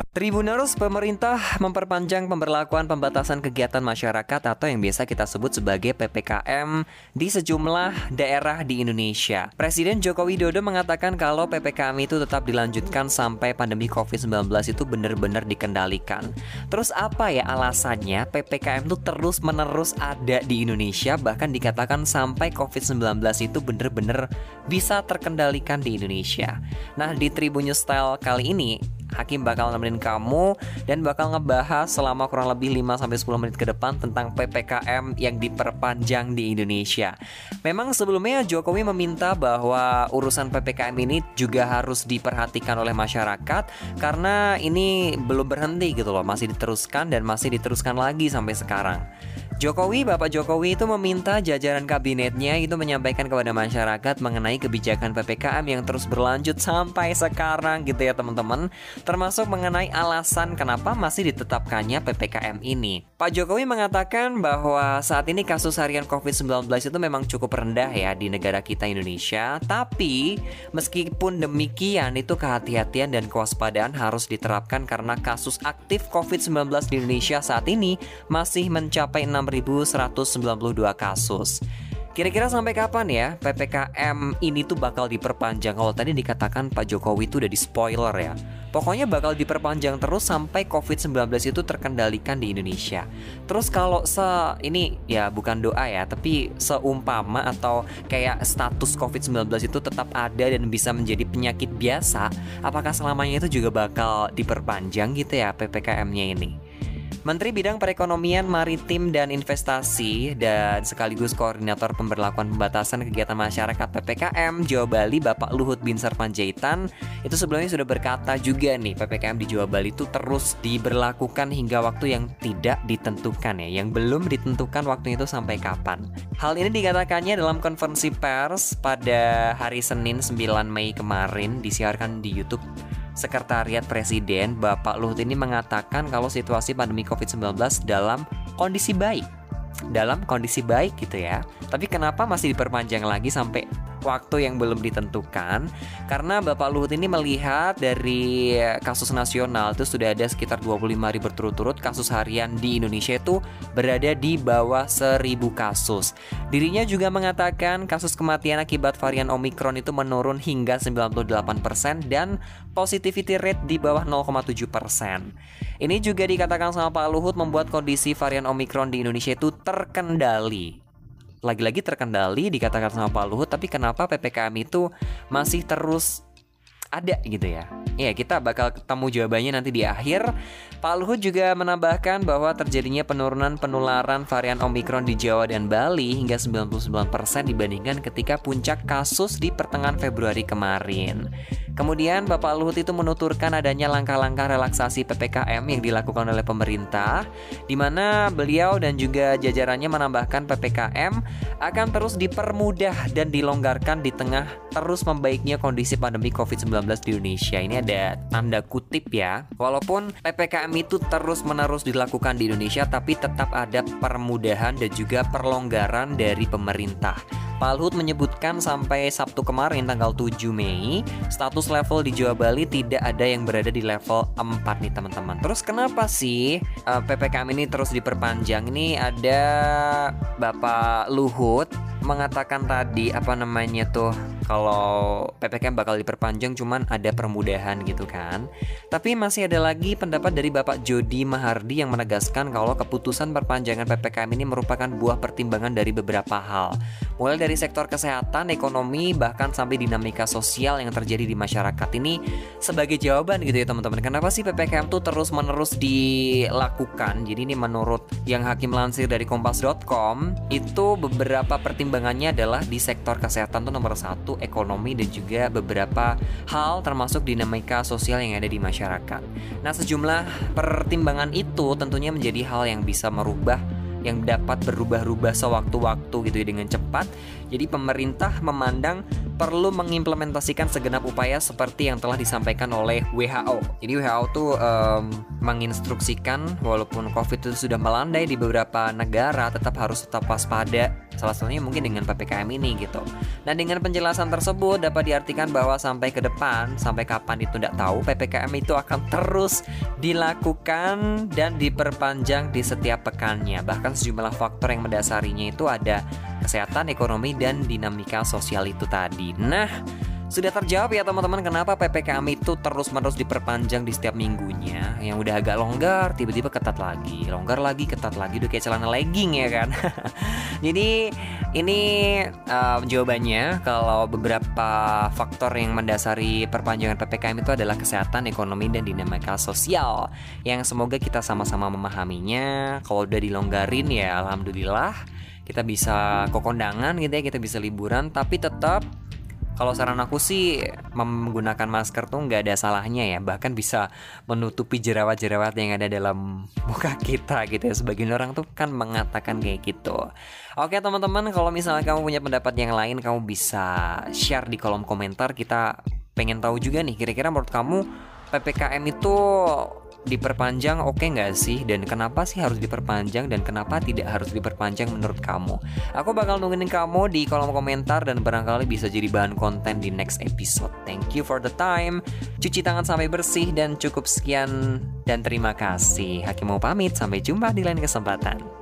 Indonesia. Tribuners, pemerintah memperpanjang pemberlakuan pembatasan kegiatan masyarakat atau yang biasa kita sebut sebagai PPKM di sejumlah daerah di Indonesia. Presiden Joko Widodo mengatakan kalau PPKM itu tetap dilanjutkan sampai pandemi COVID-19 itu benar-benar dikendalikan. Terus apa ya alasannya PPKM itu terus-menerus ada di Indonesia bahkan dikatakan sampai COVID-19 itu benar-benar bisa terkendalikan di Indonesia. Nah, di Tribun News Style kali ini Hakim bakal nemenin kamu dan bakal ngebahas selama kurang lebih 5-10 menit ke depan tentang PPKM yang diperpanjang di Indonesia. Memang sebelumnya Jokowi meminta bahwa urusan PPKM ini juga harus diperhatikan oleh masyarakat karena ini belum berhenti gitu loh, masih diteruskan dan masih diteruskan lagi sampai sekarang. Jokowi, Bapak Jokowi itu meminta jajaran kabinetnya itu menyampaikan kepada masyarakat mengenai kebijakan PPKM yang terus berlanjut sampai sekarang gitu ya teman-teman. Termasuk mengenai alasan kenapa masih ditetapkannya PPKM ini. Pak Jokowi mengatakan bahwa saat ini kasus harian COVID-19 itu memang cukup rendah ya di negara kita Indonesia. Tapi meskipun demikian itu kehati-hatian dan kewaspadaan harus diterapkan karena kasus aktif COVID-19 di Indonesia saat ini masih mencapai 6 6.192 kasus. Kira-kira sampai kapan ya PPKM ini tuh bakal diperpanjang? Kalau tadi dikatakan Pak Jokowi itu udah di spoiler ya. Pokoknya bakal diperpanjang terus sampai COVID-19 itu terkendalikan di Indonesia. Terus kalau se ini ya bukan doa ya, tapi seumpama atau kayak status COVID-19 itu tetap ada dan bisa menjadi penyakit biasa, apakah selamanya itu juga bakal diperpanjang gitu ya PPKM-nya ini? Menteri Bidang Perekonomian Maritim dan Investasi dan sekaligus koordinator pemberlakuan pembatasan kegiatan masyarakat PPKM Jawa Bali Bapak Luhut Binsar Panjaitan itu sebelumnya sudah berkata juga nih PPKM di Jawa Bali itu terus diberlakukan hingga waktu yang tidak ditentukan ya, yang belum ditentukan waktu itu sampai kapan. Hal ini dikatakannya dalam konferensi pers pada hari Senin 9 Mei kemarin disiarkan di YouTube Sekretariat Presiden Bapak Luhut ini mengatakan kalau situasi pandemi COVID-19 dalam kondisi baik. Dalam kondisi baik gitu ya. Tapi kenapa masih diperpanjang lagi sampai waktu yang belum ditentukan karena Bapak Luhut ini melihat dari kasus nasional itu sudah ada sekitar 25 ribu berturut-turut kasus harian di Indonesia itu berada di bawah 1000 kasus. Dirinya juga mengatakan kasus kematian akibat varian Omikron itu menurun hingga 98% dan positivity rate di bawah 0,7%. Ini juga dikatakan sama Pak Luhut membuat kondisi varian Omikron di Indonesia itu terkendali lagi-lagi terkendali dikatakan sama Pak Luhut tapi kenapa PPKM itu masih terus ada gitu ya. Ya, kita bakal ketemu jawabannya nanti di akhir. Pak Luhut juga menambahkan bahwa terjadinya penurunan penularan varian Omikron di Jawa dan Bali hingga 99% dibandingkan ketika puncak kasus di pertengahan Februari kemarin. Kemudian Bapak Luhut itu menuturkan adanya langkah-langkah relaksasi PPKM yang dilakukan oleh pemerintah di mana beliau dan juga jajarannya menambahkan PPKM akan terus dipermudah dan dilonggarkan di tengah terus membaiknya kondisi pandemi COVID-19 di Indonesia. Ini ada tanda kutip ya. Walaupun PPKM itu terus-menerus dilakukan di Indonesia tapi tetap ada permudahan dan juga perlonggaran dari pemerintah. Pak Luhut menyebutkan sampai Sabtu kemarin tanggal 7 Mei, status level di Jawa Bali tidak ada yang berada di level 4 nih teman-teman. Terus kenapa sih uh, eh, PPKM ini terus diperpanjang? Ini ada Bapak Luhut mengatakan tadi apa namanya tuh kalau PPKM bakal diperpanjang cuman ada permudahan gitu kan. Tapi masih ada lagi pendapat dari Bapak Jody Mahardi yang menegaskan kalau keputusan perpanjangan PPKM ini merupakan buah pertimbangan dari beberapa hal. Mulai dari sektor kesehatan, ekonomi, bahkan sampai dinamika sosial yang terjadi di masyarakat ini sebagai jawaban gitu ya teman-teman. Kenapa sih PPKM tuh terus-menerus dilakukan? Jadi ini menurut yang Hakim lansir dari kompas.com itu beberapa pertimbangan pertimbangannya adalah di sektor kesehatan tuh nomor satu, ekonomi dan juga beberapa hal termasuk dinamika sosial yang ada di masyarakat. Nah sejumlah pertimbangan itu tentunya menjadi hal yang bisa merubah yang dapat berubah-ubah sewaktu-waktu gitu ya dengan cepat. Jadi pemerintah memandang perlu mengimplementasikan segenap upaya seperti yang telah disampaikan oleh WHO. Jadi WHO tuh um, menginstruksikan walaupun COVID itu sudah melandai di beberapa negara tetap harus tetap waspada Salah satunya mungkin dengan PPKM ini gitu. Nah dengan penjelasan tersebut dapat diartikan bahwa sampai ke depan, sampai kapan itu tidak tahu, PPKM itu akan terus dilakukan dan diperpanjang di setiap pekannya. Bahkan sejumlah faktor yang mendasarinya itu ada kesehatan, ekonomi, dan dinamika sosial itu tadi. Nah, sudah terjawab ya teman-teman kenapa PPKM itu terus-menerus diperpanjang di setiap minggunya? Yang udah agak longgar tiba-tiba ketat lagi. Longgar lagi ketat lagi udah kayak celana legging ya kan? Jadi ini uh, jawabannya kalau beberapa faktor yang mendasari perpanjangan PPKM itu adalah kesehatan, ekonomi, dan dinamika sosial Yang semoga kita sama-sama memahaminya. Kalau udah dilonggarin ya Alhamdulillah kita bisa kokondangan gitu ya kita bisa liburan tapi tetap kalau saran aku sih menggunakan masker tuh nggak ada salahnya ya. Bahkan bisa menutupi jerawat-jerawat yang ada dalam muka kita gitu ya. Sebagian orang tuh kan mengatakan kayak gitu. Oke teman-teman kalau misalnya kamu punya pendapat yang lain kamu bisa share di kolom komentar. Kita pengen tahu juga nih kira-kira menurut kamu PPKM itu diperpanjang oke okay nggak sih? Dan kenapa sih harus diperpanjang dan kenapa tidak harus diperpanjang menurut kamu? Aku bakal nungguin kamu di kolom komentar dan barangkali bisa jadi bahan konten di next episode. Thank you for the time. Cuci tangan sampai bersih dan cukup sekian. Dan terima kasih. Hakim mau pamit. Sampai jumpa di lain kesempatan